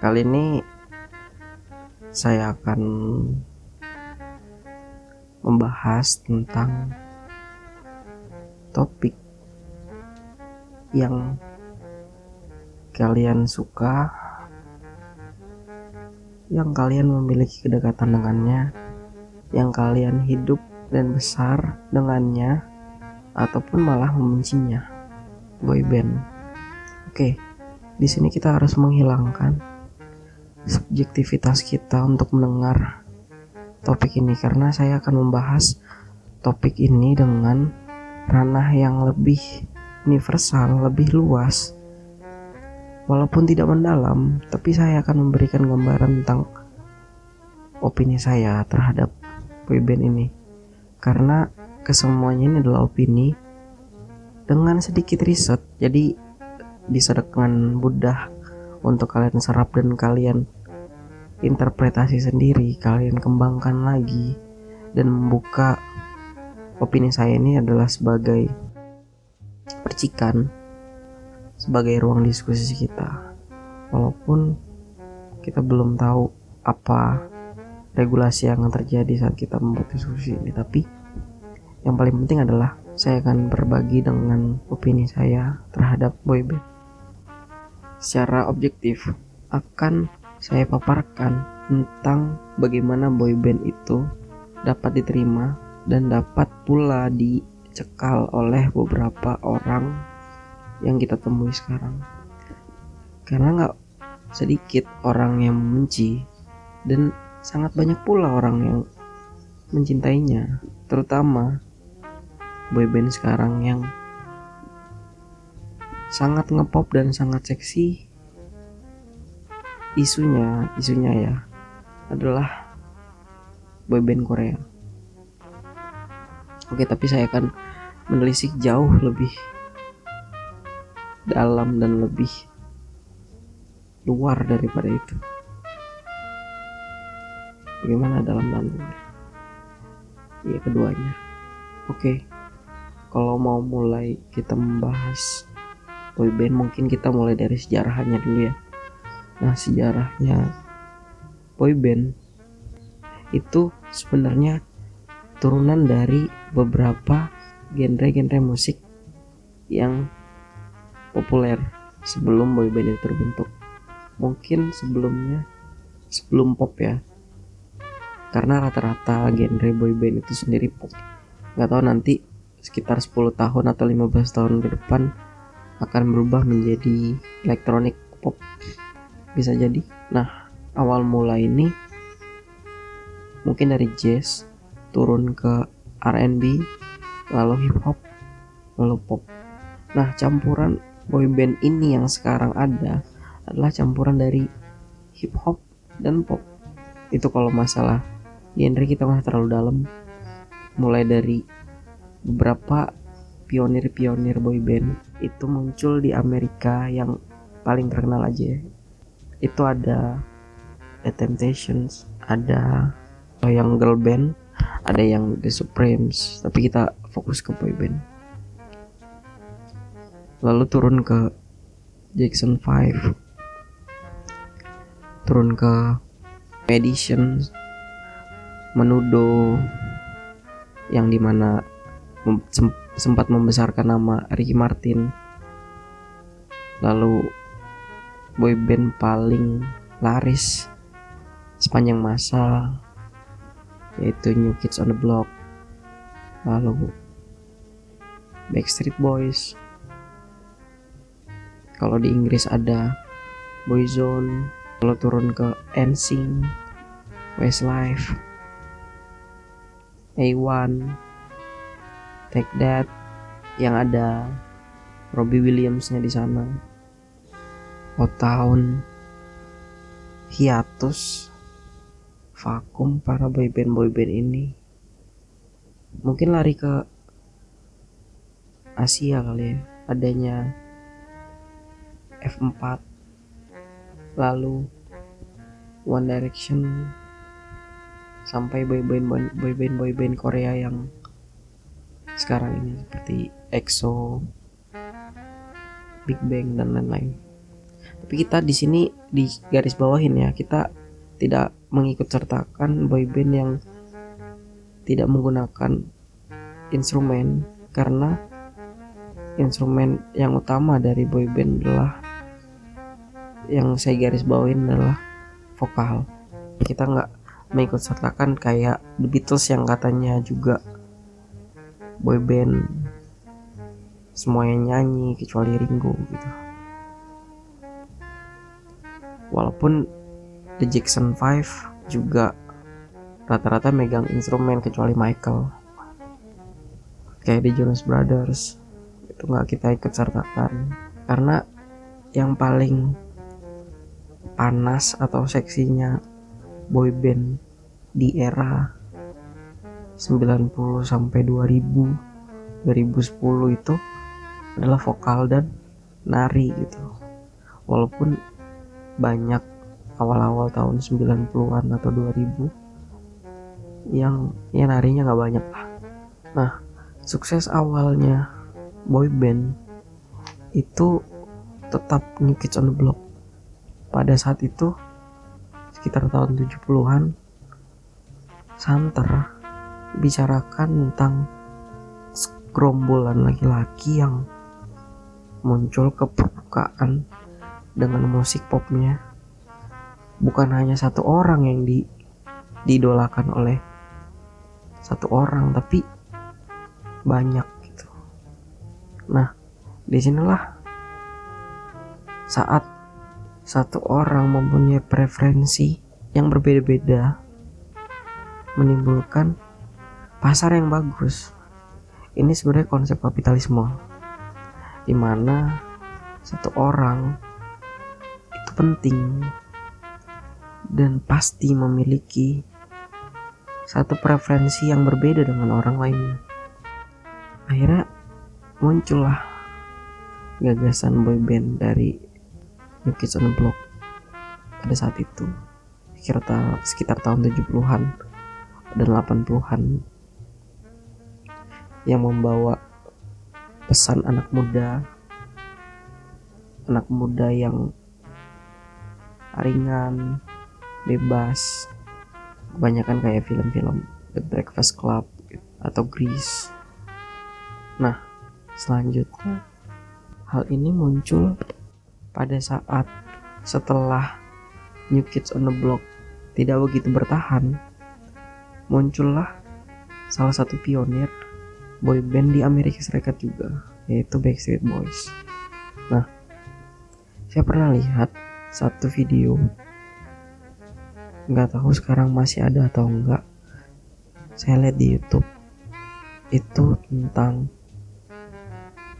Kali ini saya akan membahas tentang topik yang kalian suka, yang kalian memiliki kedekatan dengannya, yang kalian hidup dan besar dengannya, ataupun malah membencinya. Boyband. Oke, di sini kita harus menghilangkan subjektivitas kita untuk mendengar topik ini karena saya akan membahas topik ini dengan ranah yang lebih universal, lebih luas. Walaupun tidak mendalam, tapi saya akan memberikan gambaran tentang opini saya terhadap boyband ini. Karena kesemuanya ini adalah opini dengan sedikit riset. Jadi bisa dengan mudah untuk kalian serap dan kalian interpretasi sendiri, kalian kembangkan lagi dan membuka opini saya ini adalah sebagai percikan sebagai ruang diskusi kita. Walaupun kita belum tahu apa regulasi yang terjadi saat kita membuat diskusi ini, tapi yang paling penting adalah saya akan berbagi dengan opini saya terhadap boyband. Secara objektif akan saya paparkan tentang bagaimana boyband itu dapat diterima dan dapat pula dicekal oleh beberapa orang yang kita temui sekarang. Karena nggak sedikit orang yang membenci dan sangat banyak pula orang yang mencintainya terutama boyband sekarang yang sangat ngepop dan sangat seksi isunya isunya ya adalah boyband Korea. Oke tapi saya akan menelisik jauh lebih dalam dan lebih luar daripada itu. Bagaimana dalam dan luar? Iya keduanya. Oke kalau mau mulai kita membahas boyband mungkin kita mulai dari sejarahnya dulu ya nah sejarahnya boyband itu sebenarnya turunan dari beberapa genre-genre musik yang populer sebelum boyband itu terbentuk. Mungkin sebelumnya sebelum pop ya. Karena rata-rata genre boyband itu sendiri pop. Gak tahu nanti sekitar 10 tahun atau 15 tahun ke depan akan berubah menjadi elektronik pop. Bisa jadi. Nah, awal mula ini mungkin dari jazz turun ke R&B, lalu hip hop, lalu pop. Nah, campuran boyband ini yang sekarang ada adalah campuran dari hip hop dan pop itu kalau masalah genre kita nggak terlalu dalam mulai dari beberapa pionir-pionir boyband itu muncul di Amerika yang paling terkenal aja itu ada The Temptations ada yang girl band ada yang The Supremes tapi kita fokus ke boyband lalu turun ke Jackson 5 turun ke Edition menudo yang di mana sempat membesarkan nama Ricky Martin. Lalu boyband paling laris sepanjang masa yaitu New Kids on the Block. Lalu Backstreet Boys. Kalau di Inggris ada Boyzone. Kalau turun ke NSYNC Westlife A1 Take That. Yang ada Robbie Williamsnya di sana O-Town hiatus vakum para boyband boyband ini. Mungkin lari ke Asia kali ya adanya F4 lalu One Direction sampai boyband boyband boyband Korea yang sekarang ini seperti EXO, Big Bang dan lain-lain. Tapi kita di sini di garis bawahin ya kita tidak mengikut sertakan boyband yang tidak menggunakan instrumen. Karena instrumen yang utama dari boyband adalah yang saya garis bawain adalah vokal. Kita nggak mengikut sertakan kayak The Beatles yang katanya juga boyband semuanya nyanyi kecuali Ringo gitu walaupun The Jackson 5 juga rata-rata megang instrumen kecuali Michael. Kayak The Jonas Brothers. Itu nggak kita ikut sertakan. Karena yang paling panas atau seksinya boyband di era 90 sampai 2000 2010 itu adalah vokal dan nari gitu. Walaupun banyak awal-awal tahun 90-an atau 2000 yang ya narinya nggak banyak lah. Nah sukses awalnya boy band itu tetap New Kids on the Block. Pada saat itu sekitar tahun 70-an santer bicarakan tentang gerombolan laki-laki yang muncul ke permukaan dengan musik popnya bukan hanya satu orang yang di didolakan oleh satu orang tapi banyak gitu nah di sinilah saat satu orang mempunyai preferensi yang berbeda-beda menimbulkan pasar yang bagus. Ini sebenarnya konsep kapitalisme di mana satu orang penting dan pasti memiliki satu preferensi yang berbeda dengan orang lain. Akhirnya muncullah gagasan boyband dari New Kids on the Block pada saat itu sekitar, sekitar tahun 70-an dan 80-an yang membawa pesan anak muda anak muda yang ringan bebas. Kebanyakan kayak film-film The Breakfast Club atau Grease. Nah selanjutnya. Hal ini muncul pada saat setelah New Kids on the Block tidak begitu bertahan, muncullah salah satu pionir boy band di Amerika Serikat juga, yaitu Backstreet Boys. Nah, saya pernah lihat satu video, nggak tahu sekarang masih ada atau enggak. Saya lihat di YouTube itu tentang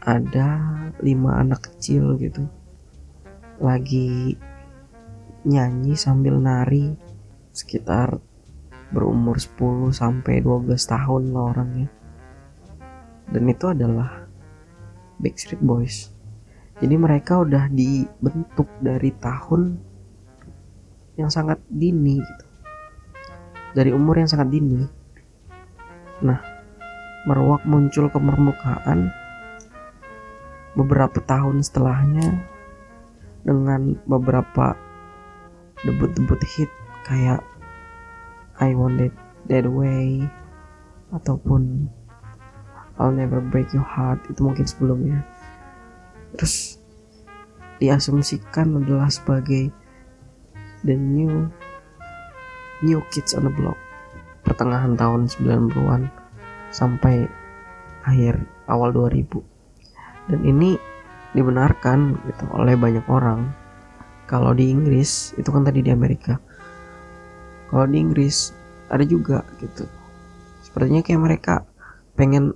ada lima anak kecil gitu lagi nyanyi sambil nari sekitar berumur 10 sampai 12 tahun lah orangnya. Dan itu adalah Backstreet Boys. Jadi mereka udah dibentuk dari tahun yang sangat dini gitu. Dari umur yang sangat dini. Nah, Meruak muncul ke permukaan beberapa tahun setelahnya dengan beberapa debut-debut hit kayak I Want It That Way ataupun I'll Never Break Your Heart itu mungkin sebelumnya terus diasumsikan adalah sebagai the new new kids on the block. Pertengahan tahun 90-an sampai akhir awal 2000 dan ini dibenarkan gitu oleh banyak orang. Kalau di Inggris itu kan tadi di Amerika. Kalau di Inggris ada juga gitu. Sepertinya kayak mereka pengen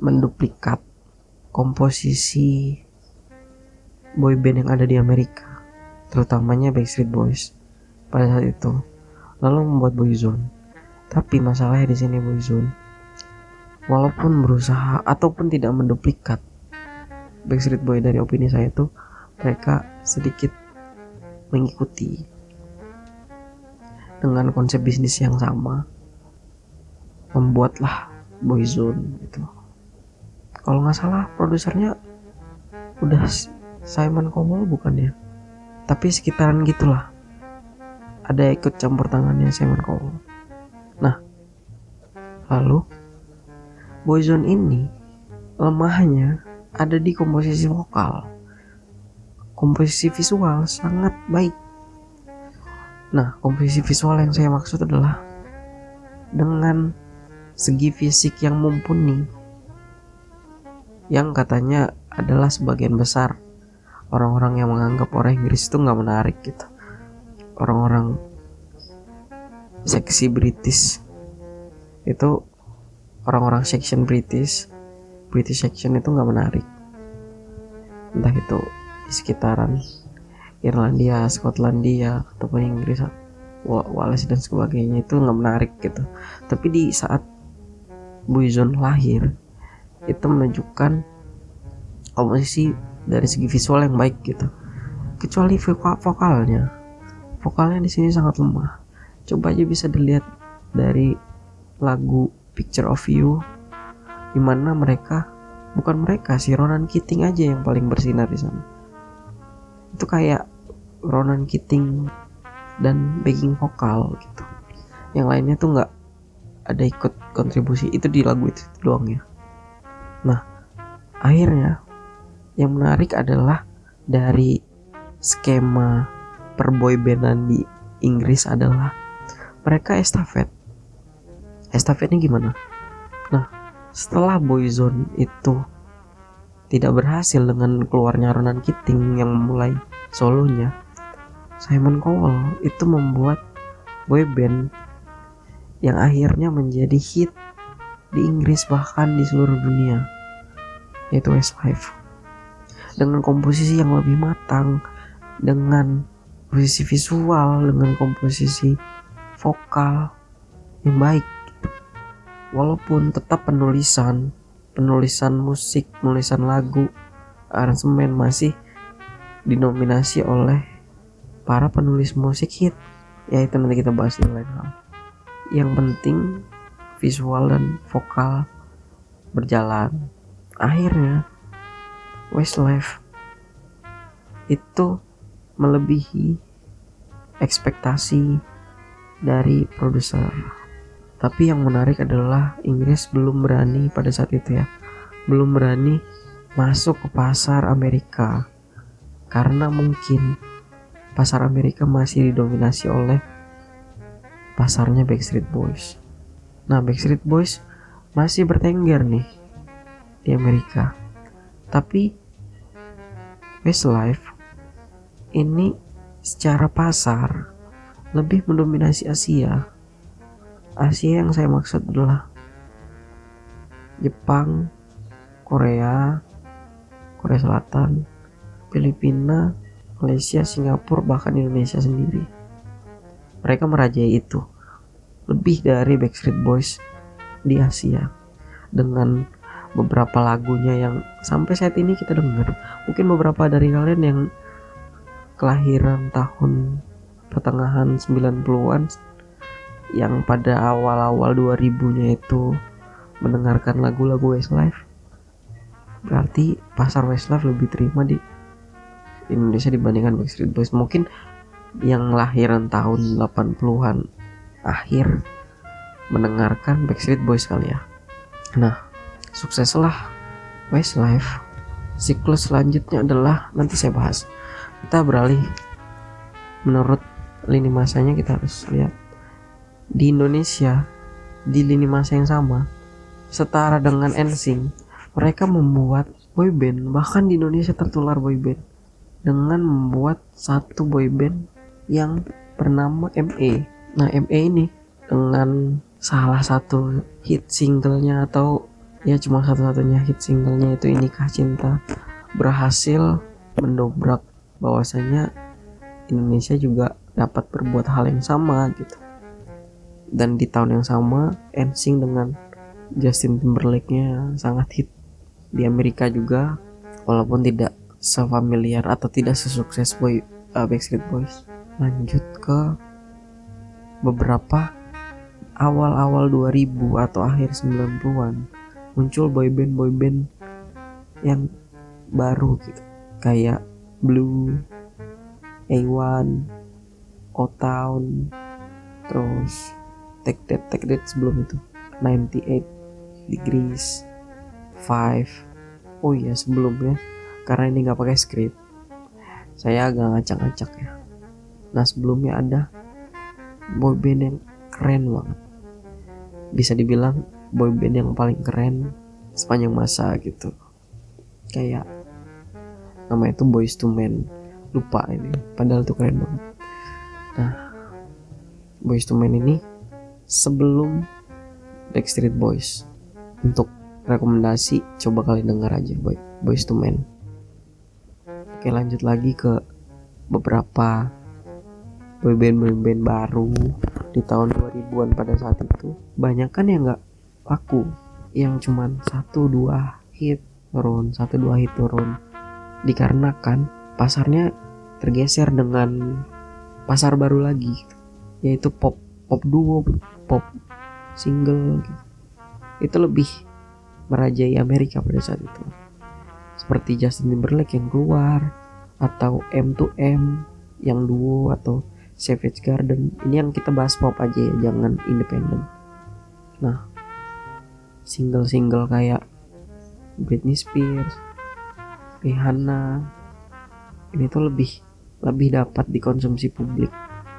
menduplikat komposisi boyband yang ada di Amerika terutamanya Backstreet Boys pada saat itu. Lalu membuat Boyzone tapi masalahnya di sini Boyzone walaupun berusaha ataupun tidak menduplikat Backstreet Boy dari opini saya itu mereka sedikit mengikuti dengan konsep bisnis yang sama membuatlah Boyzone gitu kalau nggak salah produsernya udah Simon Cowell bukan ya? Tapi sekitaran gitulah. Ada ikut campur tangannya Simon Cowell nah lalu Boyzone ini lemahnya ada di komposisi vokal. Komposisi visual sangat baik. Nah komposisi visual yang saya maksud adalah dengan segi fisik yang mumpuni yang katanya adalah sebagian besar orang-orang yang menganggap orang Inggris itu nggak menarik gitu. Orang-orang seksi British. Itu orang-orang section British. British section itu nggak menarik. Entah itu di sekitaran Irlandia, Skotlandia ataupun Inggris Wales dan sebagainya itu nggak menarik gitu. Tapi di saat Buizon lahir itu menunjukkan komposisi dari segi visual yang baik gitu. Kecuali vokal vokalnya. Vokalnya di sini sangat lemah. Coba aja bisa dilihat dari lagu Picture of You di mana mereka bukan mereka si Ronan Keating aja yang paling bersinar di sana. Itu kayak Ronan Keating dan backing vokal gitu. Yang lainnya tuh nggak ada ikut kontribusi. Itu di lagu itu doang ya nah akhirnya yang menarik adalah dari skema perboybandan di Inggris adalah mereka estafet. Estafetnya gimana? Nah, setelah Boyzone itu tidak berhasil dengan keluarnya Ronan Keating yang memulai solonya, Simon Cowell itu membuat boyband yang akhirnya menjadi hit di Inggris bahkan di seluruh dunia yaitu Westlife dengan komposisi yang lebih matang dengan posisi visual dengan komposisi vokal yang baik. Walaupun tetap penulisan penulisan musik penulisan lagu aransemen masih dinominasi oleh para penulis musik hit. Ya itu nanti kita bahas di lain hal. Yang penting visual dan vokal berjalan akhirnya Westlife itu melebihi ekspektasi dari produser. Tapi yang menarik adalah Inggris belum berani pada saat itu ya, belum berani masuk ke pasar Amerika karena mungkin pasar Amerika masih didominasi oleh pasarnya Backstreet Boys. Nah, Backstreet Boys masih bertengger nih di Amerika. Tapi Westlife ini secara pasar lebih mendominasi Asia. Asia yang saya maksud adalah Jepang, Korea, Korea Selatan, Filipina, Malaysia, Singapura, bahkan Indonesia sendiri. Mereka merajai itu lebih dari Backstreet Boys di Asia dengan beberapa lagunya yang sampai saat ini kita dengar. Mungkin beberapa dari kalian yang kelahiran tahun pertengahan 90-an yang pada awal-awal 2000-nya itu mendengarkan lagu-lagu Westlife. Berarti pasar Westlife lebih terima di Indonesia dibandingkan Backstreet Boys. Mungkin yang lahiran tahun 80-an akhir mendengarkan Backstreet Boys kali ya. Nah sukseslah Westlife siklus selanjutnya adalah nanti saya bahas. Kita beralih. Menurut lini masanya kita harus lihat. Di Indonesia di lini masa yang sama setara dengan NSYNC mereka membuat boyband bahkan di Indonesia tertular boyband dengan membuat satu boyband yang bernama ME nah ME ini dengan salah satu hit singlenya atau ya cuma satu-satunya hit singlenya itu Inikah Cinta. Berhasil mendobrak bahwasanya Indonesia juga dapat berbuat hal yang sama gitu. Dan di tahun yang sama NSYNC dengan Justin Timberlake-nya sangat hit. Di Amerika juga walaupun tidak sefamiliar atau tidak sesukses boy uh, Backstreet Boys. Lanjut ke beberapa awal-awal 2000 atau akhir 90-an muncul boyband boyband yang baru gitu. Kayak Blue A1 O-Town terus Take That Take That sebelum itu 98 Degrees 5 oh iya sebelumnya karena ini nggak pakai script saya agak ngacak-ngacak ya. Nah sebelumnya ada boyband yang keren banget. Bisa dibilang boyband yang paling keren sepanjang masa gitu. Kayak nama itu Boys to Men. Lupa ini padahal itu keren banget. Nah Boys to Men ini sebelum Backstreet Boys. Untuk rekomendasi coba kalian dengar aja Boy, Boys to Men. Oke lanjut lagi ke beberapa boyband boyband baru di tahun 2000-an pada saat itu. Banyak kan yang nggak laku yang cuman satu dua hit turun satu dua hit turun. Dikarenakan pasarnya tergeser dengan pasar baru lagi yaitu pop pop duo pop single gitu. itu lebih merajai Amerika pada saat itu. Seperti Justin Timberlake yang keluar atau M2M yang duo atau Savage Garden. Ini yang kita bahas pop aja ya jangan independen. Nah single-single kayak Britney Spears Rihanna ini tuh lebih lebih dapat dikonsumsi publik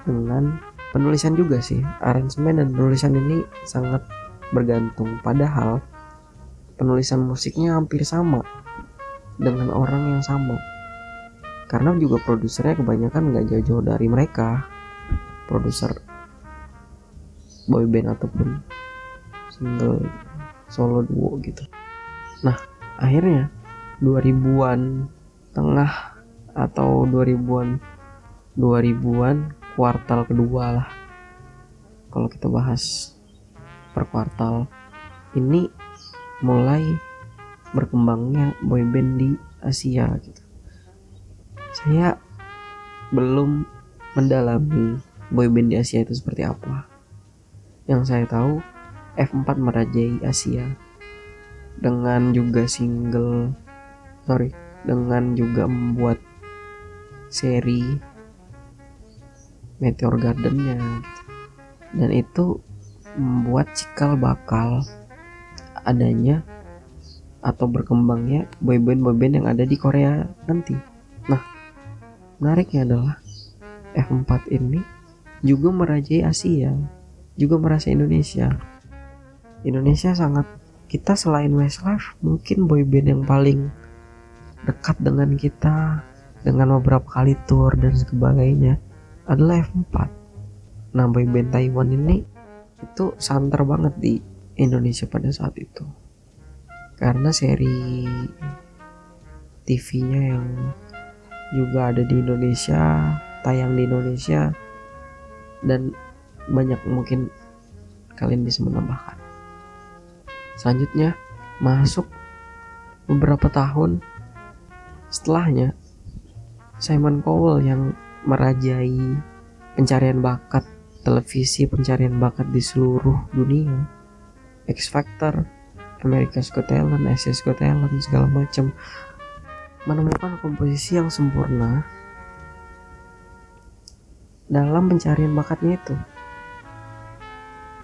dengan penulisan juga sih. Aransemen dan penulisan ini sangat bergantung. Padahal penulisan musiknya hampir sama dengan orang yang sama. Karena juga produsernya kebanyakan nggak jauh-jauh dari mereka. Produser boyband ataupun single solo duo gitu. Nah akhirnya 2000-an tengah atau 2000-an 2000-an kuartal kedua lah. Kalau kita bahas per kuartal ini mulai berkembangnya boyband di Asia gitu. Saya belum mendalami boyband di Asia itu seperti apa. Yang saya tahu F4 merajai Asia dengan juga single sorry dengan juga membuat seri Meteor Gardennya gitu. dan itu membuat cikal bakal adanya atau berkembangnya boyband boyband yang ada di Korea nanti. Nah, menariknya adalah F4 ini juga merajai Asia, juga merasa Indonesia. Indonesia sangat kita selain Westlife mungkin boyband yang paling dekat dengan kita dengan beberapa kali tour dan sebagainya adalah F4 nah boyband Taiwan ini itu santer banget di Indonesia pada saat itu. Karena seri TV-nya yang juga ada di Indonesia tayang di Indonesia dan banyak mungkin kalian bisa menambahkan selanjutnya masuk beberapa tahun Setelahnya, Simon Cowell yang merajai pencarian bakat televisi pencarian bakat di seluruh dunia. X Factor, America's Got Talent, SS Got Talent, segala macam menemukan komposisi yang sempurna dalam pencarian bakatnya itu.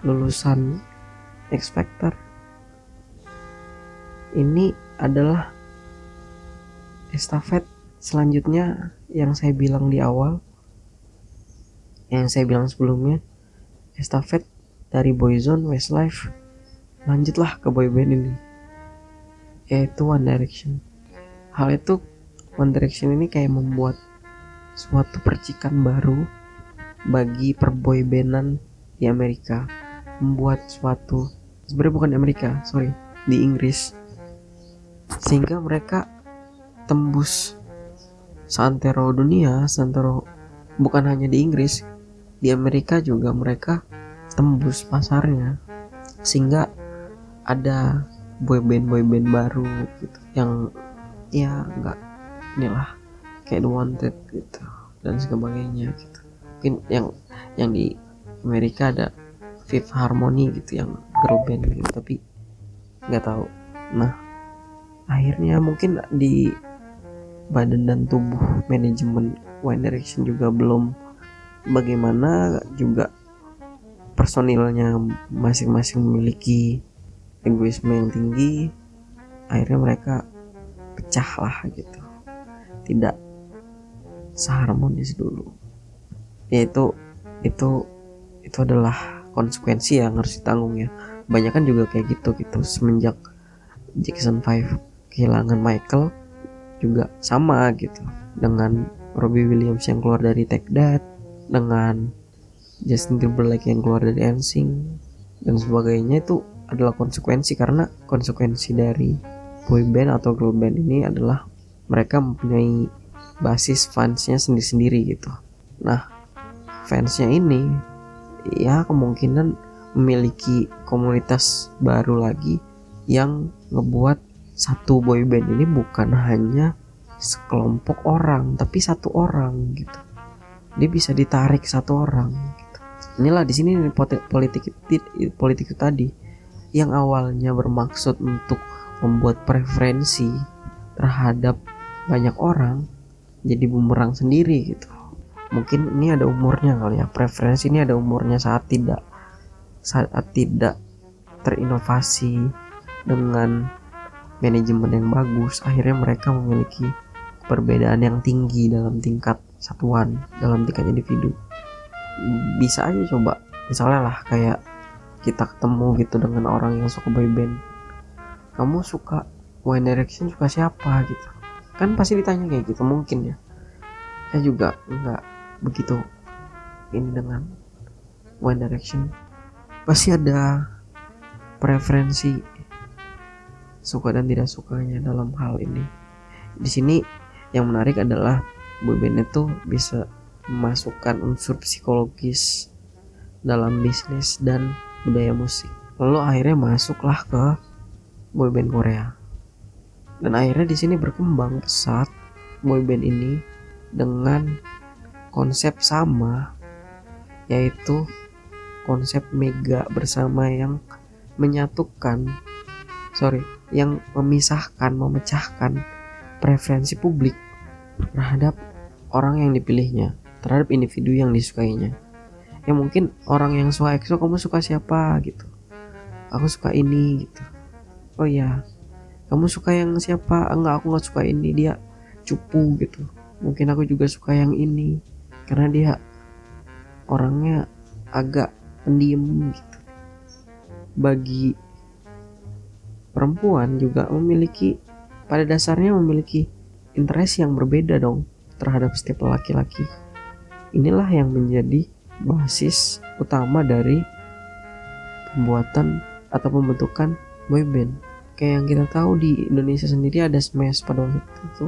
Lulusan X Factor ini adalah estafet selanjutnya yang saya bilang di awal. Yang saya bilang sebelumnya estafet dari Boyzone Westlife. Lanjutlah ke boyband ini yaitu One Direction. Hal itu One Direction ini kayak membuat suatu percikan baru bagi perboybandan di Amerika. Membuat suatu sebenarnya bukan Amerika sorry di Inggris sehingga mereka tembus santero dunia, santero bukan hanya di Inggris, di Amerika juga mereka tembus pasarnya. Sehingga ada boyband boyband baru gitu yang ya nggak inilah kayak The Wanted gitu dan sebagainya gitu. Mungkin yang yang di Amerika ada Fifth Harmony gitu yang girl band gitu tapi nggak tahu. Nah akhirnya mungkin di badan dan tubuh manajemen One Direction juga belum bagaimana juga personilnya masing-masing memiliki egoisme yang tinggi akhirnya mereka pecah lah gitu. Tidak seharmonis dulu. Yaitu itu itu adalah konsekuensi yang harus ditanggung ya. Banyak kan juga kayak gitu gitu. Semenjak Jackson 5 kehilangan Michael juga sama gitu. Dengan Robbie Williams yang keluar dari Take That dengan Justin Timberlake yang keluar dari NSYNC dan sebagainya itu adalah konsekuensi. Karena konsekuensi dari boy band atau girl band ini adalah mereka mempunyai basis fansnya sendiri-sendiri gitu. Nah fansnya ini ya kemungkinan memiliki komunitas baru lagi yang ngebuat satu boy band ini bukan hanya sekelompok orang tapi satu orang gitu dia bisa ditarik satu orang gitu. inilah di sini politik politik itu tadi yang awalnya bermaksud untuk membuat preferensi terhadap banyak orang jadi bumerang sendiri gitu mungkin ini ada umurnya kali ya preferensi ini ada umurnya saat tidak saat tidak terinovasi dengan manajemen yang bagus akhirnya mereka memiliki perbedaan yang tinggi dalam tingkat satuan dalam tingkat individu. Bisa aja coba. Misalnya lah kayak kita ketemu gitu dengan orang yang suka boy band. Kamu suka One Direction suka siapa gitu? Kan pasti ditanya kayak gitu mungkin ya. Saya juga nggak begitu ini dengan One Direction. Pasti ada preferensi suka dan tidak sukanya dalam hal ini. Di sini yang menarik adalah boyband itu bisa memasukkan unsur psikologis dalam bisnis dan budaya musik. Lalu akhirnya masuklah ke boyband Korea. Dan akhirnya di sini berkembang pesat boyband ini dengan konsep sama yaitu konsep mega bersama yang menyatukan sorry yang memisahkan, memecahkan preferensi publik terhadap orang yang dipilihnya, terhadap individu yang disukainya. Ya mungkin orang yang suka EXO kamu suka siapa gitu. Aku suka ini gitu. Oh ya, kamu suka yang siapa? Enggak, aku nggak suka ini dia cupu gitu. Mungkin aku juga suka yang ini karena dia orangnya agak pendiam gitu. Bagi perempuan juga memiliki pada dasarnya memiliki interest yang berbeda dong terhadap setiap laki-laki. Inilah yang menjadi basis utama dari pembuatan atau pembentukan boyband. Kayak yang kita tahu di Indonesia sendiri ada Smash pada waktu itu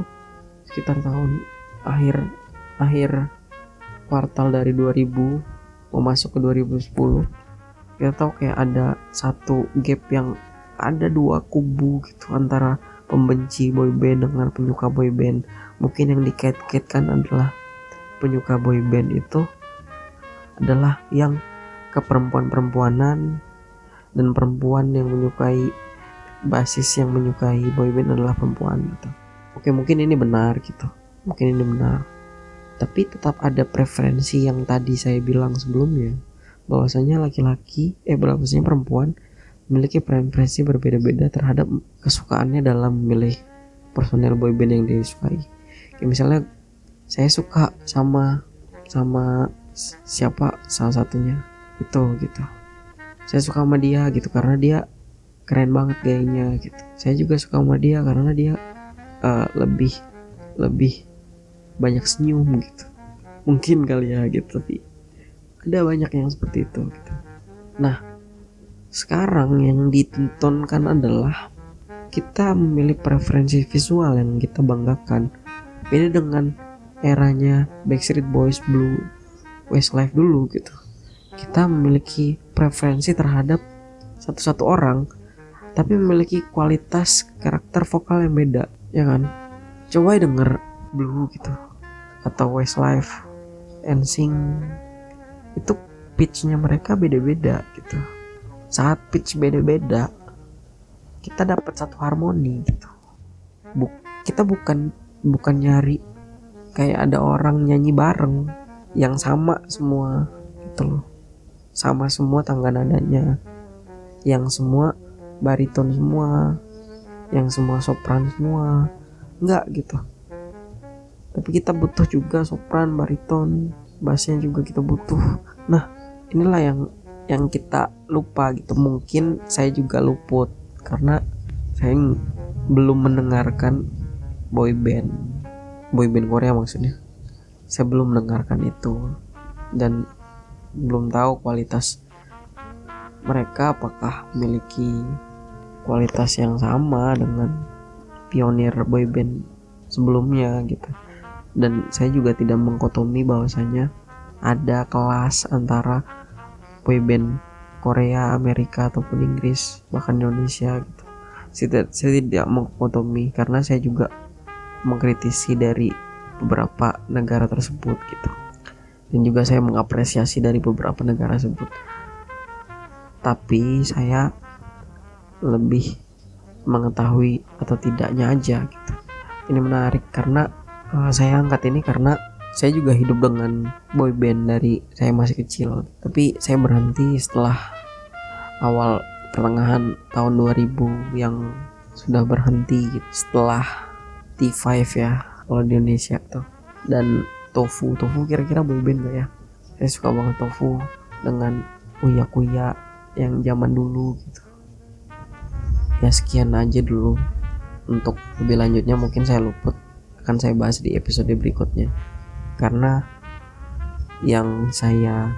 sekitar tahun akhir akhir kuartal dari 2000 mau masuk ke 2010 kita tahu kayak ada satu gap yang ada dua kubu gitu antara pembenci boyband dengan penyuka boyband mungkin yang dikait-kaitkan adalah penyuka boyband itu adalah yang ke perempuan-perempuanan dan perempuan yang menyukai basis yang menyukai boyband adalah perempuan gitu. Oke mungkin ini benar gitu. Mungkin ini benar. Tapi tetap ada preferensi yang tadi saya bilang sebelumnya bahwasanya laki-laki eh bahwasanya perempuan memiliki preferensi berbeda-beda terhadap kesukaannya dalam memilih personel boyband yang disukai. Kayak misalnya saya suka sama sama siapa salah satunya itu gitu. Saya suka sama dia gitu karena dia keren banget gayanya gitu. Saya juga suka sama dia karena dia uh, lebih lebih banyak senyum gitu. Mungkin kali ya gitu tapi ada banyak yang seperti itu gitu. Nah, sekarang yang ditontonkan adalah kita memilih preferensi visual yang kita banggakan. Beda dengan eranya Backstreet Boys, Blue, Westlife dulu gitu. Kita memiliki preferensi terhadap satu-satu orang, tapi memiliki kualitas karakter vokal yang beda, ya kan? Coba denger Blue gitu, atau Westlife, NSYNC, itu pitchnya mereka beda-beda gitu saat pitch beda-beda. Kita dapat satu harmoni gitu. Buk kita bukan bukan nyari kayak ada orang nyanyi bareng yang sama semua gitu loh. Sama semua tangga nadanya. Yang semua bariton semua. Yang semua sopran semua. Enggak gitu. Tapi kita butuh juga sopran bariton bassnya juga kita butuh. Nah inilah yang yang kita lupa gitu. Mungkin saya juga luput karena saya belum mendengarkan boy band boy band Korea maksudnya. Saya belum mendengarkan itu dan belum tahu kualitas mereka apakah memiliki kualitas yang sama dengan pionir boyband sebelumnya gitu. Dan saya juga tidak mengkotomi bahwasanya ada kelas antara boyband Korea, Amerika ataupun Inggris bahkan Indonesia gitu. Saya, saya tidak mengkotomi karena saya juga mengkritisi dari beberapa negara tersebut gitu. Dan juga saya mengapresiasi dari beberapa negara tersebut. Tapi saya lebih mengetahui atau tidaknya aja gitu. Ini menarik karena uh, saya angkat ini karena saya juga hidup dengan boy band dari saya masih kecil. Tapi saya berhenti setelah awal pertengahan tahun 2000 yang sudah berhenti gitu. setelah T5 ya kalau di Indonesia tuh. Dan tofu tofu kira-kira boy band gak ya? Saya suka banget tofu dengan uya kuya yang zaman dulu gitu. Ya sekian aja dulu. Untuk lebih lanjutnya mungkin saya luput. Akan saya bahas di episode berikutnya karena yang saya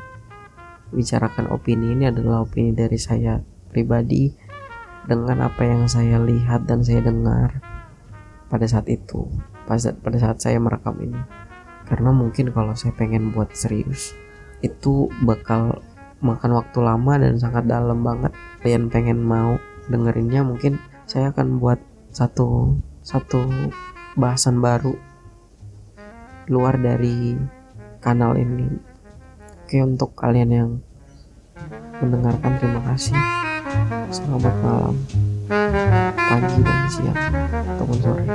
bicarakan opini ini adalah opini dari saya pribadi dengan apa yang saya lihat dan saya dengar pada saat itu pada saat saya merekam ini. Karena mungkin kalau saya pengen buat serius itu bakal makan waktu lama dan sangat dalam banget. Kalian pengen mau dengerinnya mungkin saya akan buat satu satu bahasan baru luar dari kanal ini. Oke untuk kalian yang mendengarkan terima kasih. Selamat malam pagi dan siang ataupun sore